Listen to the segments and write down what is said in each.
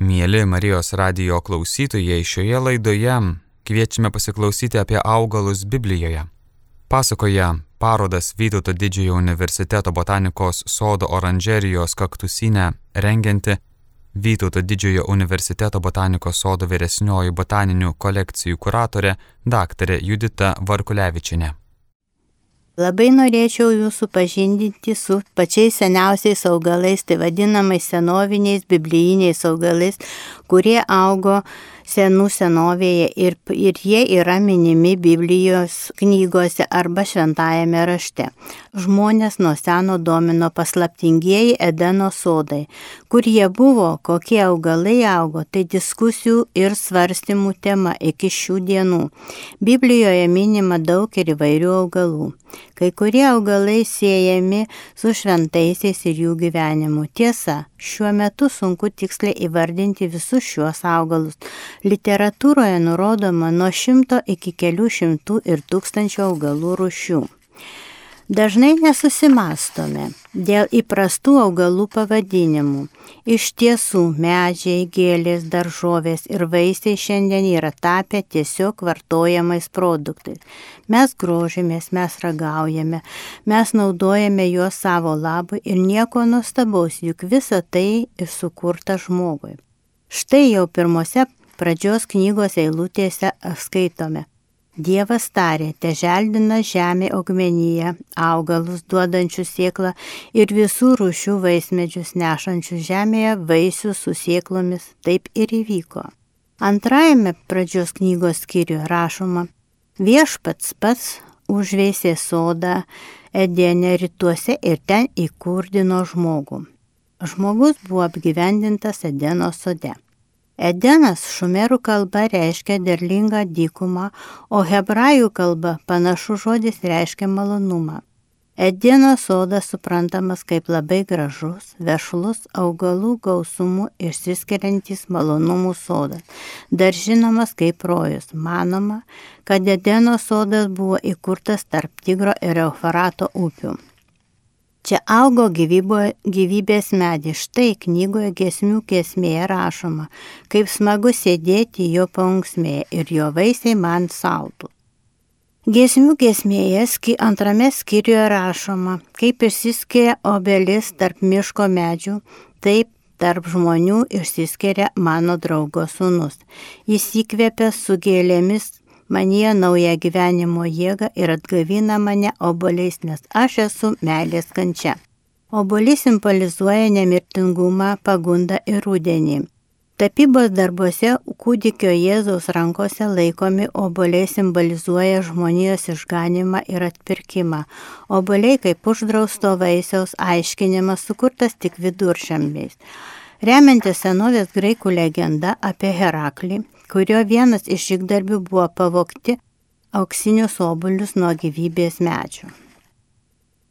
Mėly Marijos radio klausytojai, šioje laidoje kviečiame pasiklausyti apie augalus Biblijoje. Pasakoja parodas Vytauto didžiojo universiteto botanikos sodo oranžerijos kaktusinę rengianti Vytauto didžiojo universiteto botanikos sodo vyresnioji botaninių kolekcijų kuratorė dr. Judita Varkulevičinė. Labai norėčiau jūsų pažindinti su pačiais seniausiais augalais, tai vadinamais senoviniais biblijiniais augalais, kurie augo senų senovėje ir, ir jie yra minimi Biblijos knygose arba šventajame rašte. Žmonės nuo seno domino paslaptingieji Edeno sodai. Kur jie buvo, kokie augalai augo, tai diskusijų ir svarstymų tema iki šių dienų. Biblijoje minima daug ir įvairių augalų. Kai kurie augalai siejami su šventaisiais ir jų gyvenimu. Tiesa, šiuo metu sunku tiksliai įvardinti visus šiuos augalus. Literatūroje nurodoma nuo šimto iki kelių šimtų ir tūkstančių augalų rušių. Dažnai nesusimastome dėl įprastų augalų pavadinimų. Iš tiesų, medžiai, gėlės, daržovės ir vaisiai šiandien yra tapę tiesiog vartojamais produktais. Mes grožimės, mes ragaujame, mes naudojame juos savo labui ir nieko nuostabaus, juk visa tai ir sukurta žmogui. Štai jau pirmose pradžios knygos eilutėse skaitome. Dievas tarė, te želdina žemė augmenyje, augalus duodančius sieklą ir visų rūšių vaismedžius nešančius žemėje vaisių su sieklomis. Taip ir įvyko. Antrajame pradžios knygos skyriuje rašoma, viešpats pats užveisė sodą Edienė rytuose ir ten įkurdino žmogų. Žmogus buvo apgyvendintas Edeno sode. Edenas šumerų kalba reiškia derlingą dykumą, o hebrajų kalba panašus žodis reiškia malonumą. Edeno sodas suprantamas kaip labai gražus, vešlus augalų gausumų išsiskiriantis malonumų sodas, dar žinomas kaip rojus. Manoma, kad Edeno sodas buvo įkurtas tarp Tigro ir Eufrato upių. Čia augo gyvybo, gyvybės medis. Štai knygoje gesmių kesmėje rašoma, kaip smagu sėdėti jo paunksmėje ir jo vaisiai man saltų. Gesmių gesmėje antrame skyriuje rašoma, kaip išsiskiria obelis tarp miško medžių, taip tarp žmonių išsiskiria mano draugo sūnus. Jis įkvėpia su gėlėmis manyje naują gyvenimo jėgą ir atgavina mane oboliais, nes aš esu meilės kančia. Obolys simbolizuoja nemirtingumą, pagundą ir rudenį. Tapybos darbuose kūdikio Jėzaus rankose laikomi oboliai simbolizuoja žmonijos išganimą ir atpirkimą. Oboliai kaip uždrausto vaisiaus aiškinimas sukurtas tik viduršambiais. Remiantis senovės graikų legenda apie Heraklį, kurio vienas iš žygdarbių buvo pavokti auksinius obuolius nuo gyvybės medžių.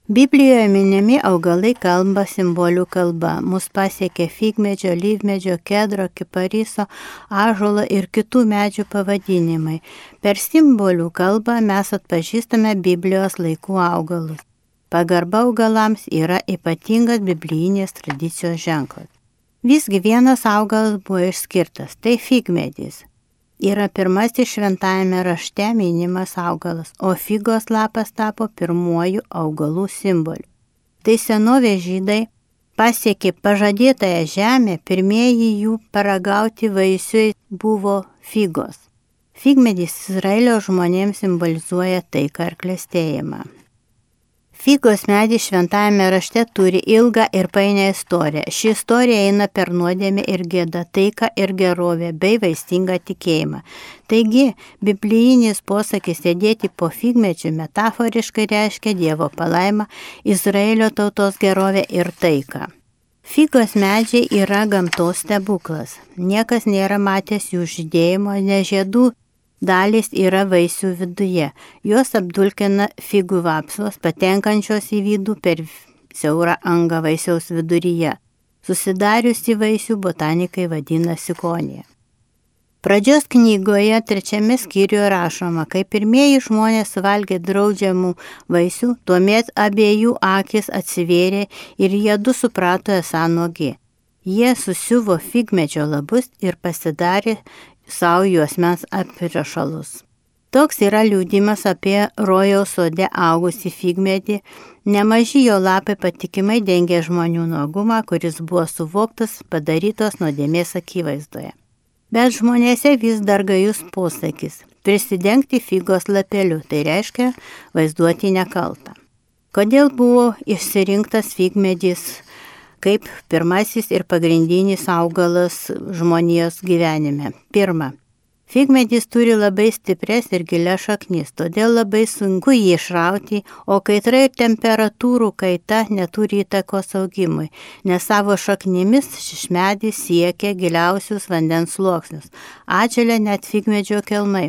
Biblijoje minimi augalai kalba simbolių kalba. Mus pasiekė figmedžio, lyvmedžio, kedro, kipariso, ažolo ir kitų medžių pavadinimai. Per simbolių kalbą mes atpažįstame Biblijos laikų augalus. Pagarba augalams yra ypatingas biblijinės tradicijos ženklas. Visgi vienas augalas buvo išskirtas - tai figmedis yra pirmasis šventajame rašte minimas augalas, o figos lapas tapo pirmuoju augalų simboliu. Tai senovės žydai pasiekė pažadėtąją žemę, pirmieji jų paragauti vaisiui buvo figos. Figmedis Izraelio žmonėms simbolizuoja taiką ir klėstėjimą. Figos medis šventajame rašte turi ilgą ir painę istoriją. Ši istorija eina per nuodėmę ir gėdą, taiką ir gerovę bei vaistingą tikėjimą. Taigi, biblijinis posakis sėdėti po figmečių metaforiškai reiškia Dievo palaimą, Izraelio tautos gerovę ir taiką. Figos medžiai yra gamtos stebuklas. Niekas nėra matęs jų žydėjimo, ne žiedų Dalis yra vaisių viduje. Juos apdulkina figų vapsvos, patenkančios į vidų per siaurą angą vaisiaus viduryje. Susidariusi vaisių botanikai vadina sikonija. Pradžios knygoje trečiame skyriuje rašoma, kai pirmieji žmonės valgė draudžiamų vaisių, tuomet abiejų akis atsivėrė ir jie du suprato esą nuogi. Jie susiuvo figmedžio labus ir pasidarė savo juosmens aprašalus. Toks yra liūdimas apie rojaus sode augusi figmedį, nemaži jo lapai patikimai dengia žmonių nuogumą, kuris buvo suvoktas padarytos nuodėmės akivaizdoje. Bet žmonėse vis dar gajus posakis - prisidengti figos lapeliu, tai reiškia vaizduoti nekaltą. Kodėl buvo išsirinktas figmedis kaip pirmasis ir pagrindinis augalas žmonijos gyvenime? Pirma, Figmedis turi labai stipres ir gilias šaknis, todėl labai sunku jį išrauti, o kaitra ir temperatūrų kaita neturi įtakos augimui, nes savo šaknimis šis medis siekia giliausius vandens sluoksnius, atželia net figmedžio kelmai.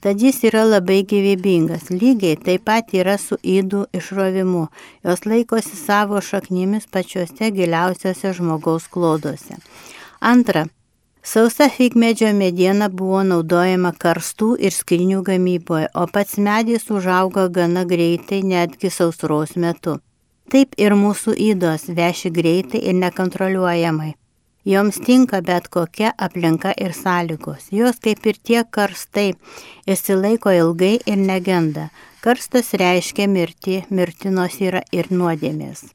Tad jis yra labai gyvybingas, lygiai taip pat yra su įdų išrovimu, jos laikosi savo šaknimis pačiuose giliausiuose žmogaus kloduose. Antra, Sausa figmedžio mediena buvo naudojama karstų ir skirinių gamyboje, o pats medis užauga gana greitai, netgi sausros metu. Taip ir mūsų įdos veši greitai ir nekontroliuojamai. Joms tinka bet kokia aplinka ir sąlygos. Jos kaip ir tie karstai įsilaiko ilgai ir negenda. Karstas reiškia mirtį, mirtinos yra ir nuodėmės.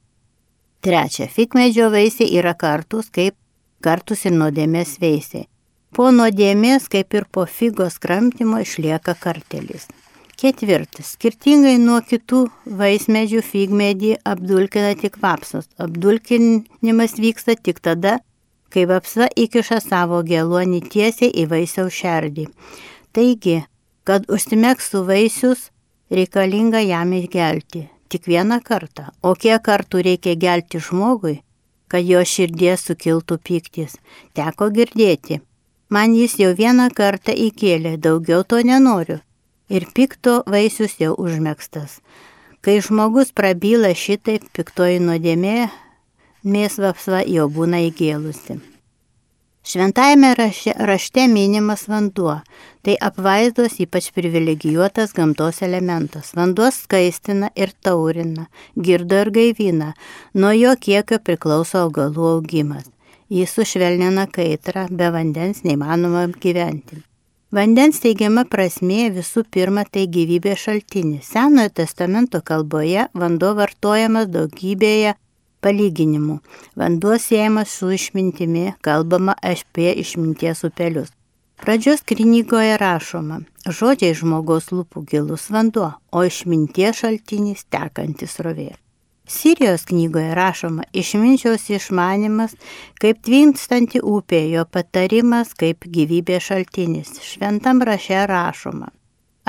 Trečia, figmedžio vaisiai yra kartus kaip kartus ir nuodėmės veisiai. Po nuodėmės, kaip ir po figos kramtimo, išlieka kartelis. Ketvirtas. Skirtingai nuo kitų vaismedžių figmedį apdulkina tik vapsas. Apdulkinimas vyksta tik tada, kai vapsa įkiša savo geluonį tiesiai į vaisiaus šerdį. Taigi, kad užsimekstų vaisius, reikalinga jam įgelti. Tik vieną kartą. O kiek kartų reikia gelti žmogui, kad jo širdies sukiltų piktis. Teko girdėti. Man jis jau vieną kartą įkėlė, daugiau to nenoriu. Ir pikto vaisius jau užmėgstas. Kai žmogus prabyla šitaip, piktoji nuodėmė, mėsvapsva jau būna įgėlusi. Šventajame rašte, rašte minimas vanduo. Tai apvaizdos ypač privilegijuotas gamtos elementas. Vanduo skaistina ir taurina, girdo ir gaivina. Nuo jo kiekio priklauso augalų augimas. Jis sušvelnina kaitrą, be vandens neįmanoma gyventi. Vandens teigiama prasmė visų pirma tai gyvybės šaltinis. Senojo testamento kalboje vanduo vartojamas daugybėje palyginimų. Vanduo siejamas su išmintimi, kalbama apie išminties upelius. Pradžios knygoje rašoma, žodžiai žmogaus lūpų gilus vanduo, o išminties šaltinis tekantis rovė. Sirijos knygoje rašoma išminčiaus išmanimas kaip tvinstanti upė, jo patarimas kaip gyvybės šaltinis. Šventam raše rašoma.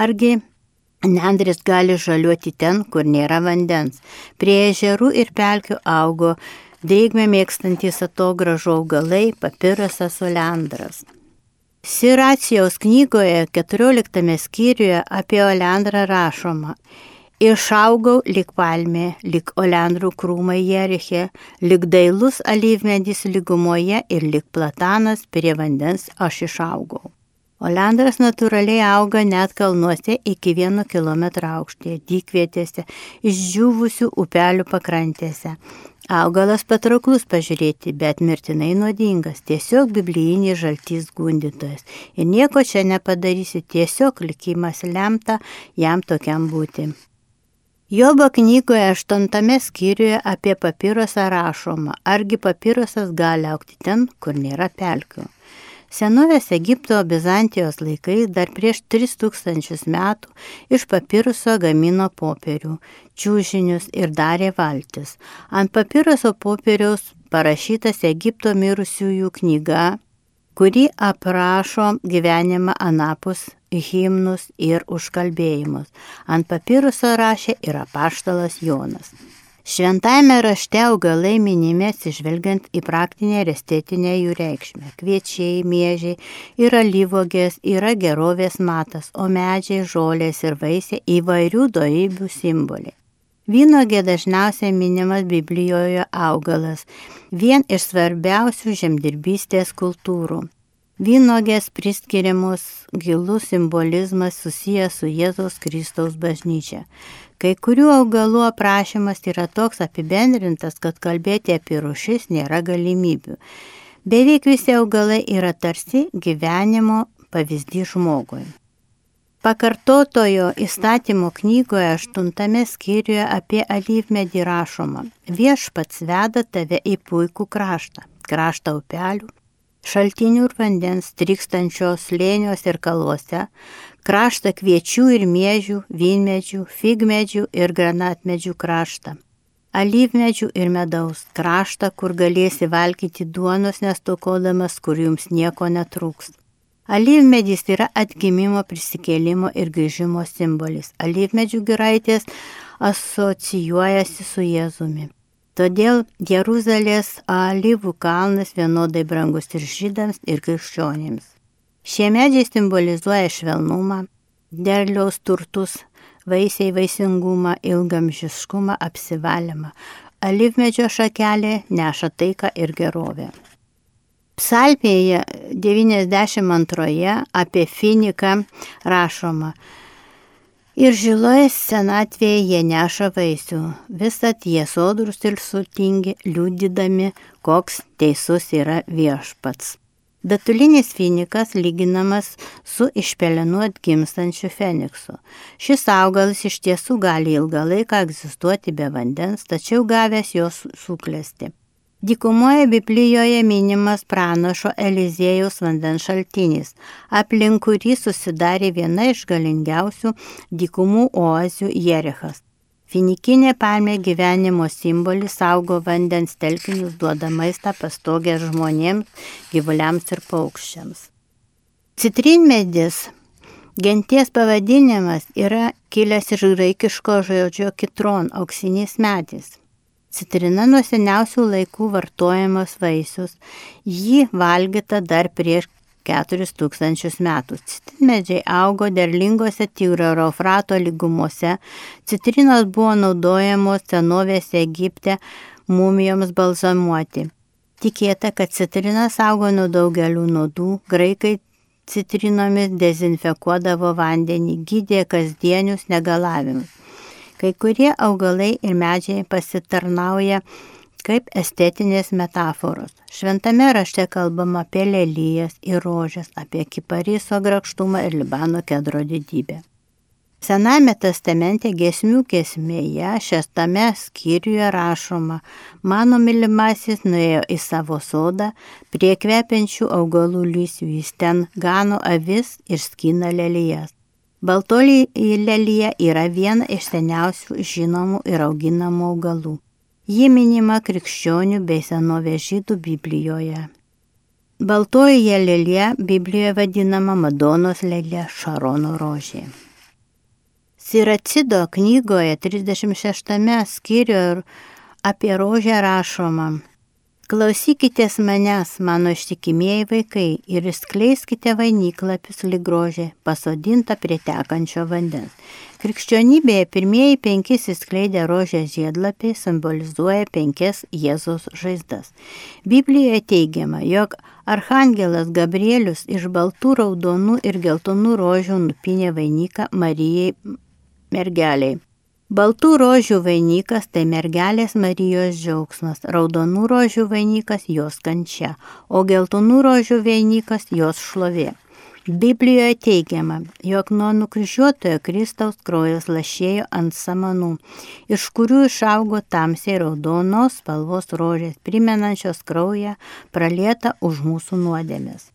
Argi Nendris gali žaliuoti ten, kur nėra vandens. Prie ežerų ir pelkių augo drėgmę mėgstantis atogražo augalai, papirasas oleandras. Siracijos knygoje 14 skyriuje apie oleandrą rašoma. Išaugau lik palmė, lik oleandrų krūmai Jeriche, lik dailus alyvmedis lygumoje ir lik platanas prie vandens aš išaugau. Oleandras natūraliai auga net kalnuose iki vieno kilometro aukštyje, dykvietėse, išdžiūvusių upelių pakrantėse. Augalas patrauklus pažiūrėti, bet mirtinai nuodingas, tiesiog biblijinis žaltys gundytojas. Ir nieko čia nepadarysi, tiesiog likimas lemta jam tokiam būti. Jobo knygoje aštuntame skyriuje apie papirosą rašoma, argi papirosas gali aukti ten, kur nėra pelkių. Senovės Egipto Bizantijos laikais dar prieš 3000 metų iš papiruso gamino popierių, čiūžinius ir darė valtis. Ant papiruso popieriaus parašytas Egipto mirusiųjų knyga, kuri aprašo gyvenimą anapus himnus ir užkalbėjimus. Ant papiruso rašė ir apaštalas Jonas. Šventajame rašte augalai minimi atsižvelgiant į praktinę ir estetinę jų reikšmę. Kviečiai, miežiai ir alyvogės yra gerovės matas, o medžiai, žolės ir vaisiai įvairių dorybių simboliai. Vynogė dažniausiai minimas Biblijoje augalas, vien iš svarbiausių žemdirbystės kultūrų. Vynogės priskiriamos gilus simbolizmas susijęs su Jėzaus Kristaus bažnyčia. Kai kurių augalų aprašymas yra toks apibendrintas, kad kalbėti apie rušis nėra galimybių. Beveik visi augalai yra tarsi gyvenimo pavyzdys žmogui. Pakartotojo įstatymo knygoje aštuntame skyriuje apie alyvmedį rašoma. Viešpats veda tave į puikų kraštą, kraštą upelių, šaltinių ir vandens, trykstančios lėnios ir kalvose, kraštą kviečių ir miežių, vynmedžių, figmedžių ir granatmedžių kraštą. Alyvmedžių ir medaus kraštą, kur galėsi valgyti duonos nestokodamas, kur jums nieko netrūks. Alyvmedis yra atgimimo, prisikėlimo ir grįžimo simbolis. Alyvmedžių giraitės asocijuojasi su Jėzumi. Todėl Jeruzalės alyvų kalnas vienodai brangus ir žydams, ir krikščionims. Šie medžiai simbolizuoja švelnumą, derliaus turtus, vaisiai vaisingumą, ilgamžiškumą, apsivalymą. Alyvmedžio šakelė neša taiką ir gerovę. Psalmėje 92 apie Finiką rašoma. Ir žiloje senatvėje jie neša vaisių, visat jie sodrus ir sutingi, liūdydami, koks teisus yra viešpats. Datulinis finikas lyginamas su išpelenu atgimstančiu feniksu. Šis augalas iš tiesų gali ilgą laiką egzistuoti be vandens, tačiau gavęs jos suklesti. Dykumoje Biblijoje minimas pranašo Elizėjaus vandens šaltinis, aplink kurį susidarė viena iš galingiausių dykumų oazių Jerichas. Finikinė palmė gyvenimo simbolis saugo vandens telkinius, duoda maistą pastogę žmonėms, gyvuliams ir paukščiams. Citrinmedis Genties pavadinimas yra kilęs iš graikiško žodžio kitron, auksinis medis. Citrina nuo seniausių laikų vartojamas vaisius. Jį valgyta dar prieš 4000 metų. Citrinmedžiai augo derlingose Tigro ir Eufrato lygumose. Citrinos buvo naudojamos senovės Egipte mumijoms balzamuoti. Tikėta, kad citrinas augo nuo daugelių nuodų. Graikai citrinomis dezinfekuodavo vandenį, gydė kasdienius negalavimus. Kai kurie augalai ir medžiai pasitarnauja kaip estetinės metaforos. Šventame rašte kalbama apie lelyjas ir rožės, apie kipariso grakštumą ir Libano kedro didybę. Sename testamente gesmių kesmėje šeštame skyriuje rašoma, mano mylimasis nuėjo į savo sodą, prie kvepiančių augalų lysvių jis ten gano avis ir skina lelyjas. Baltoji lelija yra viena iš seniausių žinomų ir auginamų augalų. Ji minima krikščionių bei senovės žydų Biblijoje. Baltoji lelija Biblijoje vadinama Madonos lelija Šarono rožė. Siracido knygoje 36 skyriuje apie rožę rašoma, Klausykitės manęs, mano ištikimieji vaikai, ir skleiskite vainiklapius lygrožė, pasodinta prie tekančio vandens. Krikščionybėje pirmieji penki įskleidę rožės žiedlapiai simbolizuoja penkias Jėzos žaizdas. Biblijoje teigiama, jog Arhangelas Gabrielius iš baltų, raudonų ir geltonų rožių nupinė vainiką Marijai mergeliai. Baltų rožių vainikas tai mergelės Marijos džiaugsmas, raudonų rožių vainikas jos kančia, o geltonų rožių vainikas jos šlovė. Biblijoje teigiama, jog nuo nukryžiuotojo Kristaus kraujas lašėjo ant samanų, iš kurių išaugo tamsiai raudonos spalvos rožės, primenančios kraują pralietą už mūsų nuodėmės.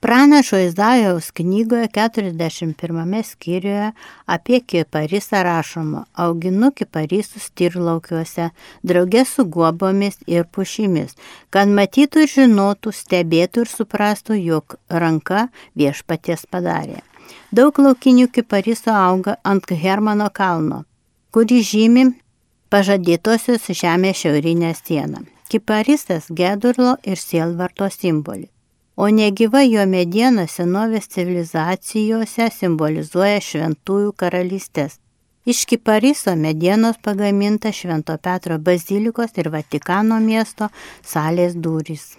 Pranašo Izaijaus knygoje 41 skyriuje apie kiparisą rašoma, auginu kiparisus tirlaukiuose, draugė su guobomis ir pušimis, kad matytų ir žinotų, stebėtų ir suprastų, jog ranka viešpaties padarė. Daug laukinių kipariso auga ant Hermano kalno, kurį žymi pažadėtosios žemės šiaurinę sieną. Kiparisas gedurlo ir sielvarto simbolis o negyva jo mediena senovės civilizacijose simbolizuoja šventųjų karalystės. Iš Kipariso medienos pagaminta Švento Petro bazilikos ir Vatikano miesto salės durys.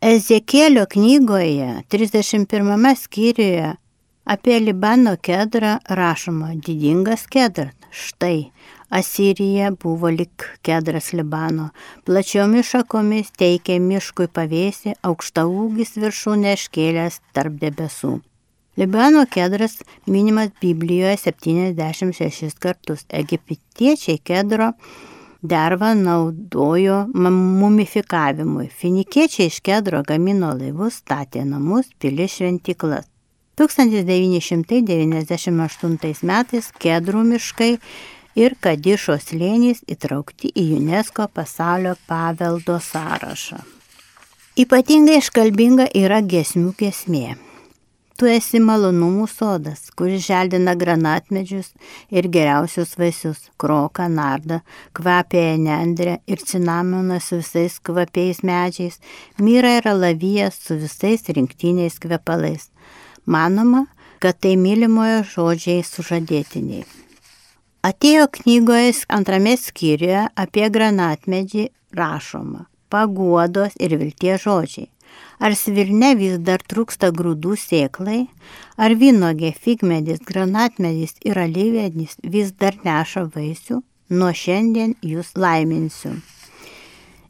Ezekėlio knygoje 31 skyriuje apie Libano kedrą rašoma didingas kedras. Štai, Asirija buvo lik kedras Libano, plačiomis šakomis teikė miškui pavėsi, aukšta ūgis viršūnė iškėlęs tarp debesų. Libano kedras minimas Biblijoje 76 kartus. Egiptiečiai kedro dervą naudojo mumifikavimui. Finikiečiai iš kedro gamino laivus, statė namus, pili šventiklas. 1998 metais kedrų miškai ir Kadišo slėnys įtraukti į UNESCO pasaulio paveldo sąrašą. Ypatingai iškalbinga yra gesmių gesmė. Tu esi malonumų sodas, kuris želdina granatmedžius ir geriausius vaisius - kroką, nardą, kvapėją nendrę ir cinamoną su visais kvapiais medžiais, myra ir alavijas su visais rinktiniais kvepalais. Manoma, kad tai mylimojo žodžiai sužadėtiniai. Atėjo knygoje antrame skyriuje apie granatmedį rašoma paguodos ir vilties žodžiai. Ar svirne vis dar trūksta grūdų sėklai, ar vynogė, figmedis, granatmedis ir alyvėdis vis dar neša vaisių, nuo šiandien jūs laiminsiu.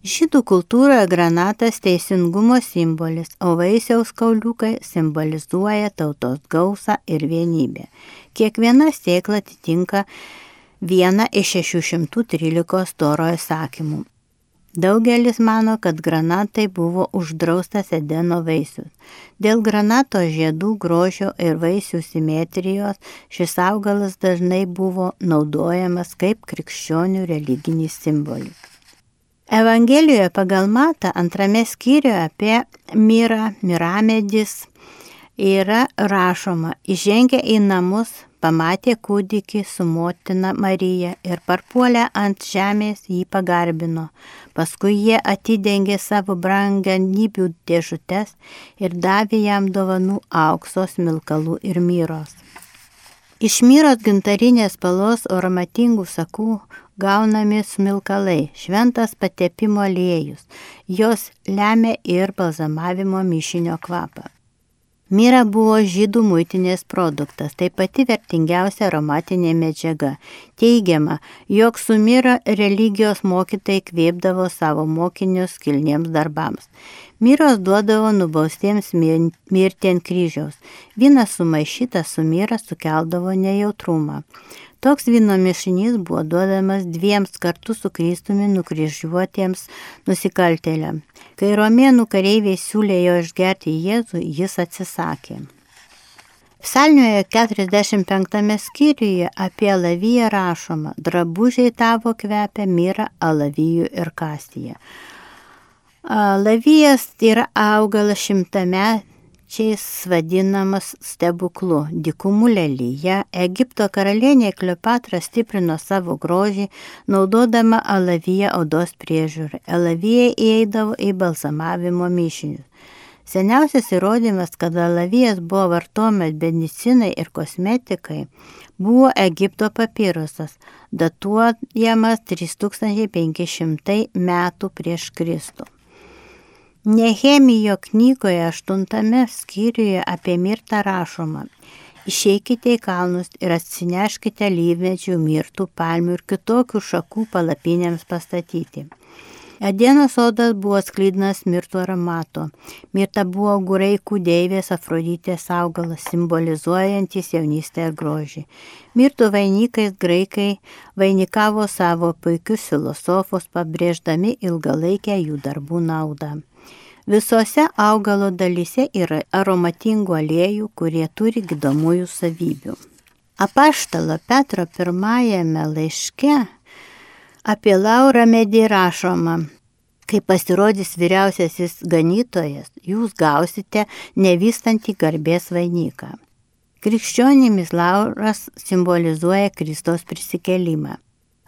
Žydų kultūroje granatas teisingumo simbolis, o vaisiaus kauliukai simbolizuoja tautos gausą ir vienybę. Kiekviena sėkla atitinka vieną iš 613 toro įsakymų. Daugelis mano, kad granatai buvo uždraustas Edeno vaisius. Dėl granato žiedų grožio ir vaisių simetrijos šis augalas dažnai buvo naudojamas kaip krikščionių religinis simbolis. Evangelijoje pagal Matą antrame skyriuje apie Mirą, Miramedis yra rašoma, įžengę į namus pamatė kūdikį su motina Marija ir parpuolę ant žemės jį pagarbino. Paskui jie atidengė savo brangianybių dėžutes ir davė jam dovanų auksos, milkalų ir myros. Iš myros gintarinės palos aromatingų sakų gaunami smilkalai, šventas patepimo aliejus. Jos lemia ir balzamavimo mišinio kvapą. Myra buvo žydų muitinės produktas, tai pati vertingiausia aromatinė medžiaga. Teigiama, jog su myra religijos mokytai kvėpdavo savo mokinius kilniems darbams. Myros duodavo nubaustiems mirti ant kryžiaus. Vynas sumaišytas su myra sukeldavo nejautrumą. Toks vyno mišinys buvo duodamas dviems kartu su Kristumi nukryžiuotiems nusikaltėliams. Kai romėnų kareiviai siūlė jo išgerti Jėzų, jis atsisakė. Psalmioje 45 skyriuje apie alaviją rašoma, drabužiai tavo kvepia myra alavijų ir kastyje. Lavijas yra augalas šimtame čiais vadinamas stebuklu, dikumų lelyje, Egipto karalienė Kleopatra stiprino savo grožį, naudodama alaviją odos priežiūrą. Alavija įeidavo į balsamavimo mišinius. Seniausias įrodymas, kad alavijas buvo vartojamas medicinai ir kosmetikai, buvo Egipto papirusas, datuojamas 3500 metų prieš Kristų. Nehemijo knygoje aštuntame skyriuje apie mirtą rašoma. Išeikite į kalnus ir atsineškite lyvmedžių, mirtų, palmių ir kitokių šakų palapinėms pastatyti. Adienos sodas buvo sklydnas mirtų aromato. Mirta buvo graikų deivės Afroditės augalas, simbolizuojantis jaunystę ir grožį. Mirtų vainikais graikai vainikavo savo puikius filosofus, pabrėždami ilgalaikę jų darbų naudą. Visose augalo dalyse yra aromatingų aliejų, kurie turi gydomųjų savybių. Apaštalo Petro pirmajame laiške apie Laurą medį rašoma, kai pasirodys vyriausiasis ganytojas, jūs gausite nevystantį garbės vainiką. Krikščionimis Lauras simbolizuoja Kristos prisikelimą.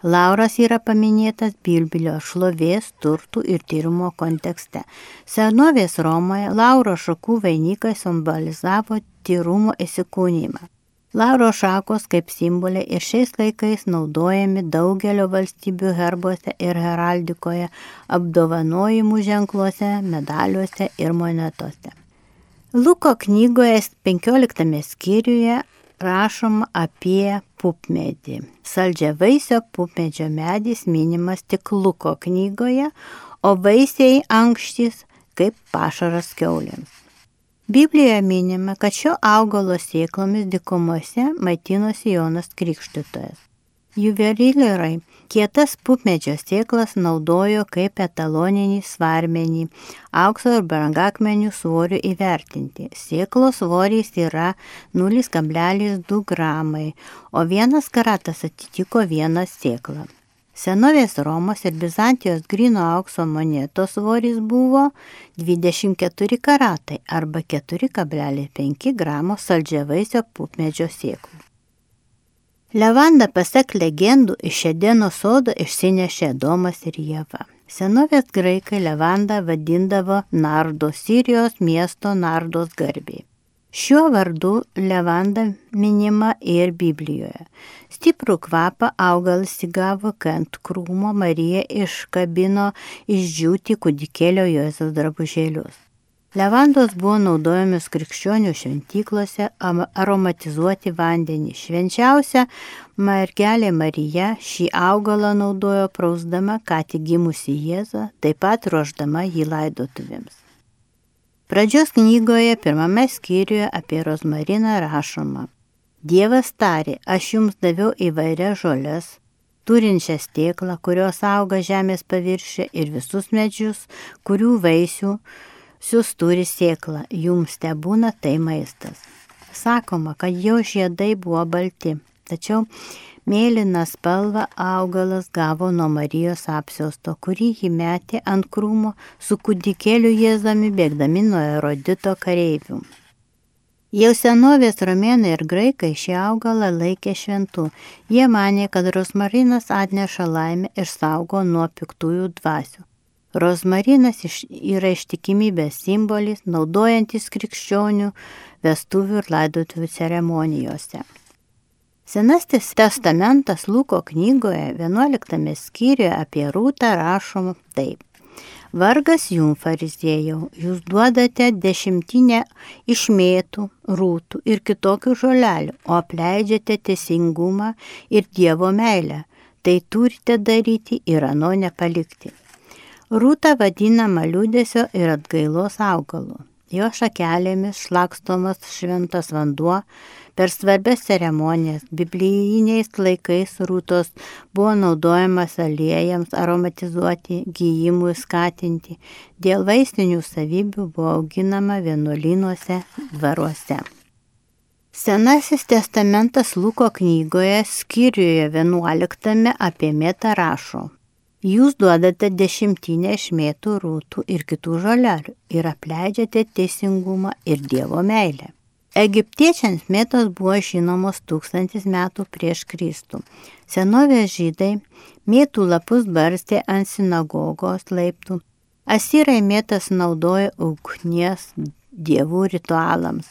Lauras yra paminėtas Bilbilio šlovės, turtų ir tyrimo kontekste. Senovės Romoje Lauro šakų vainikai simbolizavo tyrumo įsikūnymą. Lauro šakos kaip simboliai ir šiais laikais naudojami daugelio valstybių herbuose ir heraldikoje, apdovanojimų ženkluose, medaliuose ir monetose. Luko knygoje 15 skyriuje rašoma apie pupmedį. Saldžia vaisio pupmedžio medis minimas tik Luko knygoje, o vaisiai ankštys kaip pašaras keuliams. Biblijoje minima, kad šio augalo sėklomis dikumose maitinosi Jonas Krikštytojas. Juvelyrai kietas pupmedžio sėklas naudojo kaip etaloninį svarmenį, aukso ir brangakmenių svorių įvertinti. Sėklos svorys yra 0,2 gramai, o vienas karatas atitiko vieną sėklą. Senovės Romos ir Bizantijos grino aukso monetos svoris buvo 24 karatai arba 4,5 gramo saldžiavaisio pupmedžio sėklų. Levanda pasak legendų iš Edeno sodo išsinešė Domas ir Jėva. Senovės graikai levandą vadindavo Nardo, Sirijos miesto Nardos garbiai. Šiuo vardu levanda minima ir Biblijoje. Stiprų kvapą augalas įgavo, kai ant krūmo Marija iškabino išdžiūti kūdikėlio Jėzaus drabužėlius. Levandos buvo naudojamis krikščionių šventyklose aromatizuoti vandenį. Švenčiausia mergelė Marija šį augalą naudojo prausdama ką tik gimusi Jėzą, taip pat ruoždama jį laidotuvėms. Pradžios knygoje pirmame skyriuje apie rozmariną rašoma. Dievas tarė, aš jums daviau įvairias žolės, turinčias tėklą, kurios auga žemės paviršė ir visus medžius, kurių vaisių sius turi sėklą, jums te būna tai maistas. Sakoma, kad jo žiedai buvo balti, tačiau Mėlyną spalvą augalas gavo nuo Marijos apsiausto, kurį jį metė ant krūmo su kūdikėliu Jėzami bėgdami nuo erodito kareivių. Jau senovės romėnai ir graikai šį augalą laikė šventu. Jie manė, kad rosmarinas atneša laimę ir saugo nuo piktųjų dvasių. Rozmarinas yra ištikimybės simbolis, naudojantis krikščionių vestuvių ir laidotuvių ceremonijose. Senasis testamentas Luko knygoje 11 skyriuje apie rūtą rašoma taip. Vargas jum, fariziejau, jūs duodate dešimtinę išmėtų, rūtų ir kitokių žolelių, o apleidžiate teisingumą ir Dievo meilę. Tai turite daryti ir ano nepalikti. Rūta vadinama liūdėsio ir atgailos augalu. Jo šakelėmis šlakstomas šventas vanduo, Per svarbias ceremonijas biblijiniais laikais rūtos buvo naudojamas aliejams aromatizuoti, gyjimui skatinti. Dėl vaistinių savybių buvo auginama vienuolynuose dvaruose. Senasis testamentas Luko knygoje skyriuje 11 apie mėtą rašo. Jūs duodate dešimtinę iš mėtų rūtų ir kitų žolelių ir apleidžiate teisingumą ir Dievo meilę. Egiptiečiams mėtos buvo žinomos tūkstantis metų prieš Kristų. Senovės žydai mėtų lapus barstė ant sinagogos laiptų. Asirai mėtas naudoja ugnies dievų ritualams.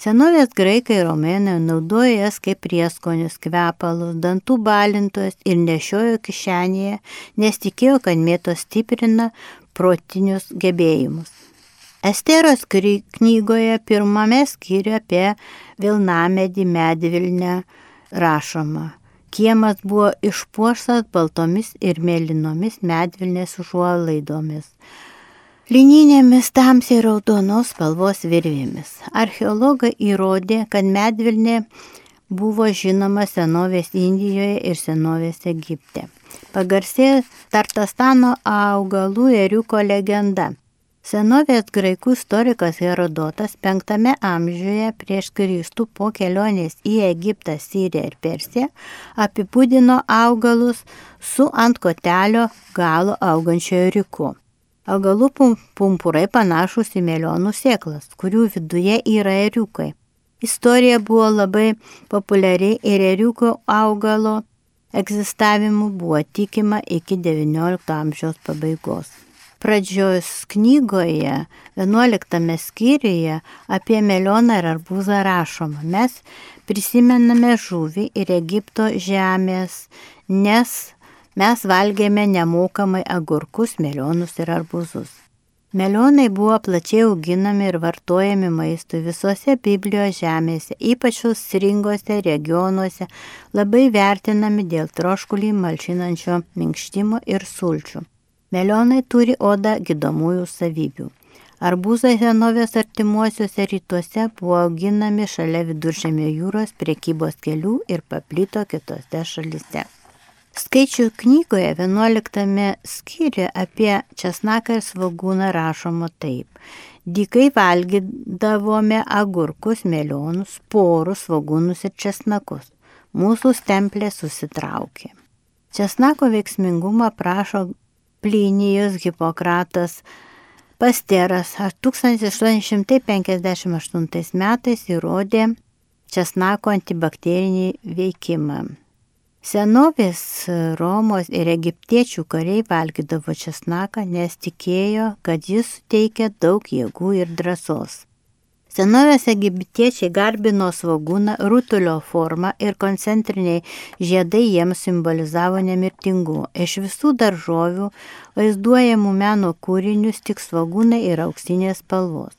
Senovės graikai ir romėnai naudoja jas kaip prieskonius, kvepalus, dantų balintojus ir nešiojo kišenėje, nes tikėjo, kad mėtos stiprina protinius gebėjimus. Esteros knygoje pirmame skyriuje apie Vilnamedį medvilnę rašoma. Kiemas buvo išpuoštas baltomis ir mėlynomis medvilnės užuolaidomis. Lininėmis tamsiai raudonos spalvos virvėmis. Archeologai įrodė, kad medvilnė buvo žinoma senovės Indijoje ir senovės Egipte. Pagarsė Tartastano augalų eriuko legenda. Senovės graikų istorikas Herodotas V amžiuje prieš Kristų po kelionės į Egiptą, Siriją ir Persiją apibūdino augalus su ant kotelio galo augančiojo riku. Augalų pumpurai panašus į melionų sėklas, kurių viduje yra eriukai. Istorija buvo labai populiari ir eriuko augalo egzistavimu buvo tikima iki XIX amžiaus pabaigos. pradžios knygoje, 11 skyriuje apie melioną ir arbūzą rašoma. Mes prisimename žuvį ir Egipto žemės, nes mes valgėme nemokamai agurkus, melionus ir arbūzus. Melionai buvo plačiai auginami ir vartojami maistui visose Biblijos žemėse, ypač sringose regionuose, labai vertinami dėl troškulį malšinančio minkštimo ir sulčių. Melionai turi odą gydomųjų savybių. Arbūzai senovės artimuosiuose rytuose buvo auginami šalia viduržėmio jūros priekybos kelių ir paplito kitose šalise. Skaičių knygoje 11 skyriuje apie česnaką ir svagūną rašoma taip. Dykai valgydavome agurkus, melionus, porus, svagūnus ir česnakus. Mūsų stemplė susitraukė. Česnako veiksmingumą prašo Plinijus Hipokratas Pasteras 1858 metais įrodė česnako antibakterinį veikimą. Senovės Romos ir egiptiečių kariai valgydavo česnaką, nes tikėjo, kad jis suteikia daug jėgų ir drąsos. Senovės egiptiečiai garbino svagūną rutulio formą ir koncentriniai žiedai jiems simbolizavo nemirtingumą. Iš visų daržovių vaizduojamų meno kūrinius tik svagūnai ir auksinės spalvos.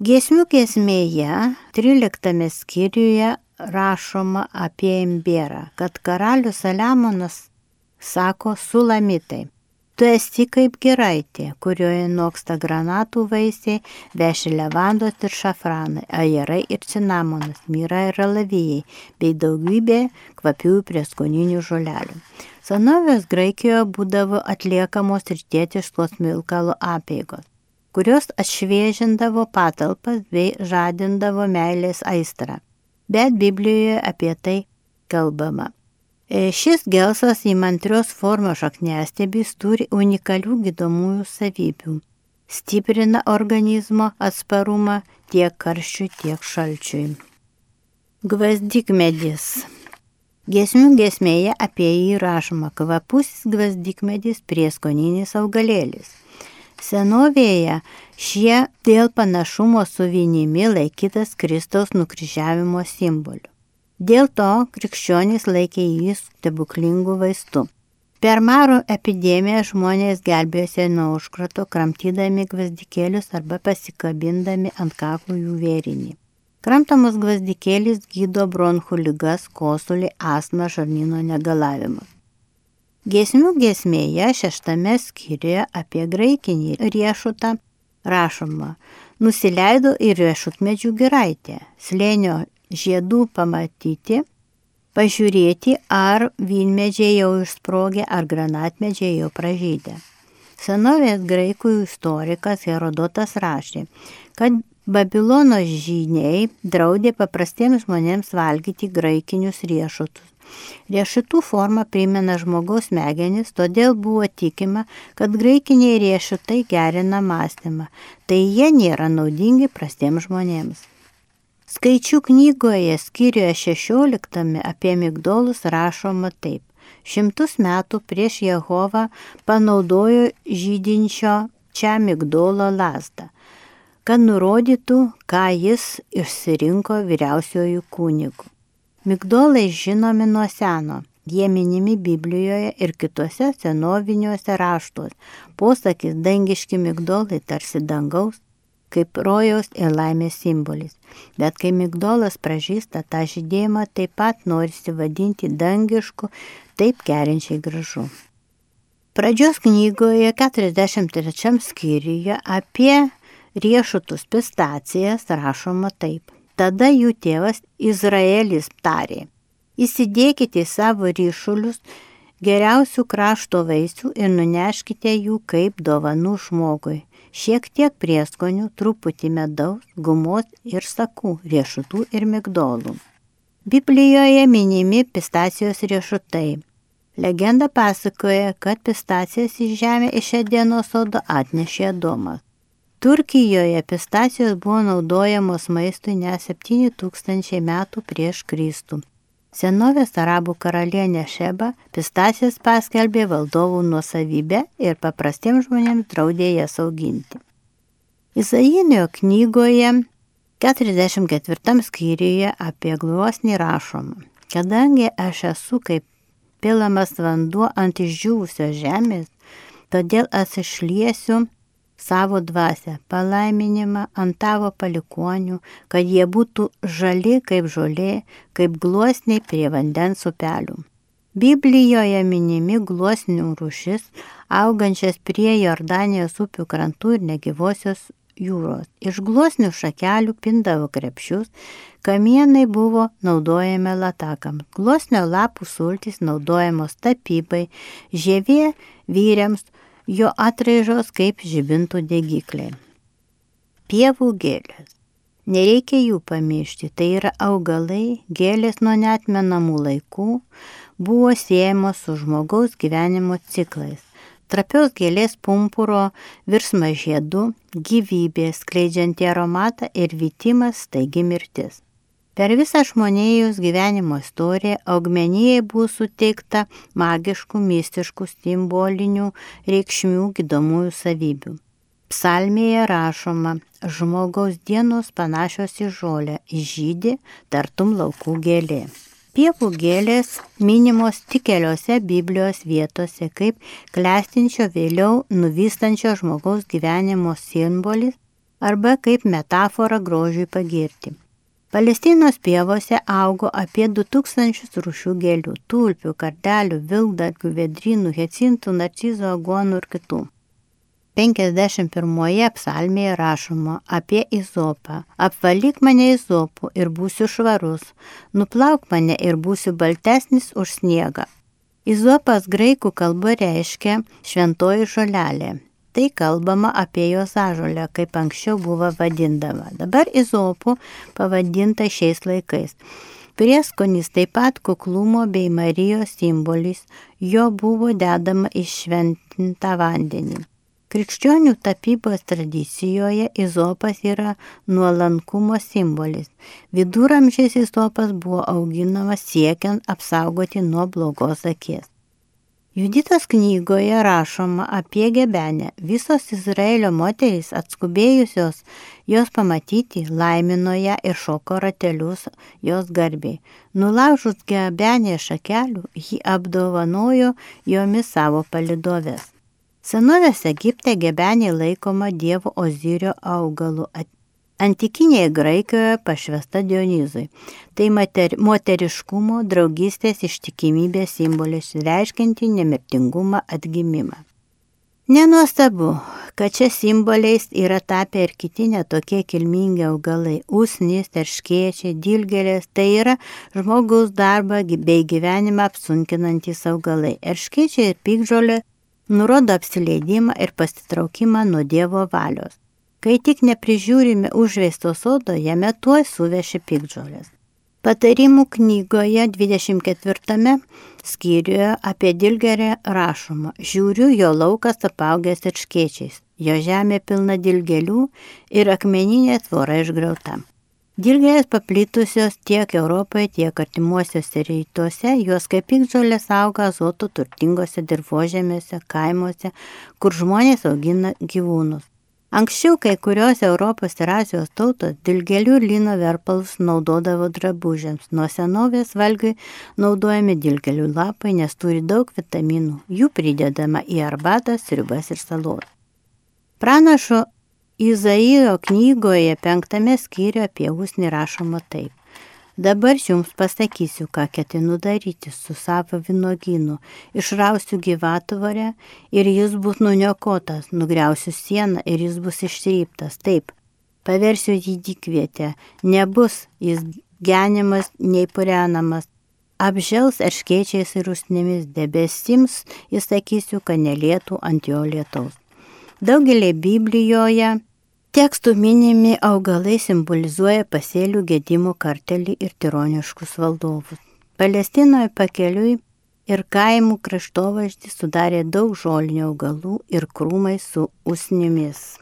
Giesmių giesmėje 13 skyriuje rašoma apie imbierą, kad karalius Saliamonas sako sulamitai. Tu esi kaip giraitė, kurioje noksta granatų vaisiai, veši levandos ir šafranai, ajerai ir cinamonas, myra ir alavijai, bei daugybė kvapiųjų prieskoninių žolelių. Senovės Graikijoje būdavo atliekamos ir tėtiškos milkalo apėgos, kurios atšviežindavo patalpas bei žadindavo meilės aistrą bet Biblijoje apie tai kalbama. E, šis gelsvas įmantrios formos šakniastebis turi unikalių gydomųjų savybių. Stiprina organizmo atsparumą tiek karščiui, tiek šalčiui. Gvazdikmedis. Gesmių gesmėje apie jį rašoma kvapusis gvazdikmedis prieskoninis augalėlis. Senovėje šie dėl panašumo su vienimi laikytas Kristaus nukryžiavimo simboliu. Dėl to krikščionys laikė jį stebuklingų vaistų. Per maro epidemiją žmonės gelbėjosi nuo užkrato, kramtydami gvazdikėlius arba pasikabindami ant kaklų jų vėrinį. Kramtamas gvazdikėlis gydo bronchų lygas, kosulį, astmą, žarnyno negalavimus. Gesmių gesmėje šeštame skyriuje apie graikinį riešutą rašoma, nusileido ir riešutmedžių giraitė, slėnio žiedų pamatyti, pažiūrėti, ar vynmedžiai jau išsprogė, ar granatmedžiai jau pražydė. Senovės graikų istorikas Herodotas rašė, kad Babilono žyniai draudė paprastiems žmonėms valgyti graikinius riešutus. Riešutų forma primena žmogaus smegenis, todėl buvo tikima, kad graikiniai riešutai gerina mąstymą, tai jie nėra naudingi prastiems žmonėms. Skaičių knygoje skyriuje 16 apie migdolus rašoma taip. Šimtus metų prieš Jehovą panaudojo žydinčio čia migdolo lasdą, kad nurodytų, ką jis išsirinko vyriausiojų kūnigų. Migdolai žinomi nuo seno. Jie minimi Biblijoje ir kitose senoviniuose raštuose. Posakis dangiški migdolai tarsi dangaus, kaip rojaus ir laimės simbolis. Bet kai migdolas pražįsta, tą žydėjimą taip pat norisi vadinti dangišku, taip kerinčiai gražu. Pradžios knygoje 43 skyriuje apie riešutus pistacijas rašoma taip. Tada jų tėvas Izraelis tarė, įsidėkite savo ryšulius geriausių krašto vaisių ir nuneškite jų kaip dovanų žmogui. Šiek tiek prieskonių, truputį medaus, gumos ir sakų, riešutų ir migdolų. Biblijoje minimi pistacijos riešutai. Legenda pasakoja, kad pistacijas į žemę iš Edeno sodo atnešė Domas. Turkijoje pistacijos buvo naudojamos maistui ne 7000 metų prieš Kristų. Senovės arabų karalienė Šeba pistacijas paskelbė valdovų nuosavybę ir paprastiems žmonėms draudė jas auginti. Izainio knygoje 44 skyriuje apie gluosnį rašoma, kadangi aš esu kaip pilamas vanduo ant išdžiūvusios žemės, todėl aš išliesiu savo dvasę, palaiminimą ant tavo palikonių, kad jie būtų žali kaip žolė, kaip gluosniai prie vandens upelių. Biblijoje minimi gluosnių rūšis, augančias prie Jordanijos upių krantų ir negyvosios jūros. Iš gluosnių šakelių pindavo krepšius, kamienai buvo naudojami latakams, gluosnio lapų sultys naudojamos tapybai, žievė vyriams, jo atraižos kaip žibintų degikliai. Pievų gėlės. Nereikia jų pamiršti, tai yra augalai, gėlės nuo netmenamų laikų, buvo siejamos su žmogaus gyvenimo ciklais. Trapios gėlės pumpuro virsma žiedu, gyvybė, skleidžianti aromatą ir vytimas, taigi mirtis. Per visą žmonijos gyvenimo istoriją augmenijai buvo suteikta magiškų, mistiškų, simbolinių reikšmių gydomųjų savybių. Psalmėje rašoma, žmogaus dienos panašios į žolę, žydį tartum laukų gėlė. Pievų gėlės minimos tik keliose Biblijos vietose kaip klestinčio vėliau nuvystančio žmogaus gyvenimo simbolis arba kaip metafora grožiui pagirti. Palestinos pievose augo apie 2000 rūšių gėlių - tulpių, kardelių, vildarkių, vedrynų, hecintų, narcizų, agonų ir kitų. 51 psalmėje rašoma apie Izopą. Apvalyk mane Izopu ir būsiu švarus, nuplauk mane ir būsiu baltesnis už sniegą. Izopas graikų kalba reiškia šventoji žolelė. Tai kalbama apie jos ažolę, kaip anksčiau buvo vadindama. Dabar izopų pavadinta šiais laikais. Prieskonis taip pat kuklumo bei Marijos simbolis, jo buvo dedama į šventintą vandenį. Krikščionių tapybos tradicijoje izopas yra nuolankumo simbolis. Viduramžiais izopas buvo auginamas siekiant apsaugoti nuo blogos akies. Juditos knygoje rašoma apie gebenę. Visos Izraelio moterys atskubėjusios jos pamatyti laimino ją ir šoko ratelius jos garbiai. Nulaužus gebenė šakelių, ji apdovanojo jomis savo palidovės. Senovės Egipte gebenė laikoma Dievo Ozirio augalu antikinėje Graikijoje pašvesta Dionizui. Tai mater, moteriškumo, draugystės, ištikimybės simbolis, reiškinti nemirtingumą atgimimą. Nenuostabu, kad čia simboliais yra tapę ir kiti netokie kilmingi augalai - usnys, terškiečiai, dilgelės, tai yra žmogaus darbą bei gyvenimą apsunkinantis augalai. Erškiečiai ir pikžolė nurodo apsileidimą ir pasitraukimą nuo Dievo valios. Kai tik neprižiūrime užveisto sodo, jame tuoj suveši pikdžolės. Patarimų knygoje 24 skyriuje apie dilgerę rašoma, žiūriu, jo laukas apaugęs ir škiečiais, jo žemė pilna dilgelių ir akmeninė tvora išgrauta. Dilgėlės paplitusios tiek Europoje, tiek artimuosiuose rytuose, jos kaip pikdžolės auga azoto turtingose dirbožėmėse, kaimuose, kur žmonės augina gyvūnus. Anksčiau kai kurios Europos ir Azijos tautos dilgelių ir lino verpalus naudodavo drabužiams. Nuo senovės valgiui naudojami dilgelių lapai, nes turi daug vitaminų. Jų pridedama į arbatą, sriubas ir salot. Pranašo Izaijo knygoje penktame skyriuje apie usnį rašoma taip. Dabar jums pasakysiu, ką ketinu daryti su savo vynogynu. Išrausiu gyvatvorę ir jis bus nuniokotas, nugriausiu sieną ir jis bus išryptas. Taip, paversiu jį dykvietę, nebus jis genimas nei purenamas. Apžels erškiečiais ir usnėmis debesims, jis sakysiu, kad nelietų ant jo lietaus. Daugelį Biblijoje Tekstų minimi augalai simbolizuoja pasėlių gedimo kartelį ir tironiškus valdovus. Palestinoje pakeliui ir kaimų kraštovaizdį sudarė daug žolinių augalų ir krūmai su usnimis.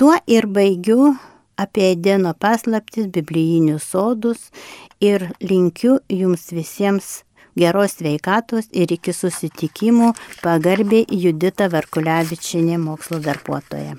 Tuo ir baigiu apie Edeno paslaptis, biblijinius sodus ir linkiu jums visiems geros sveikatos ir iki susitikimų pagarbiai Judita Varkulevičinė mokslo darbuotoja.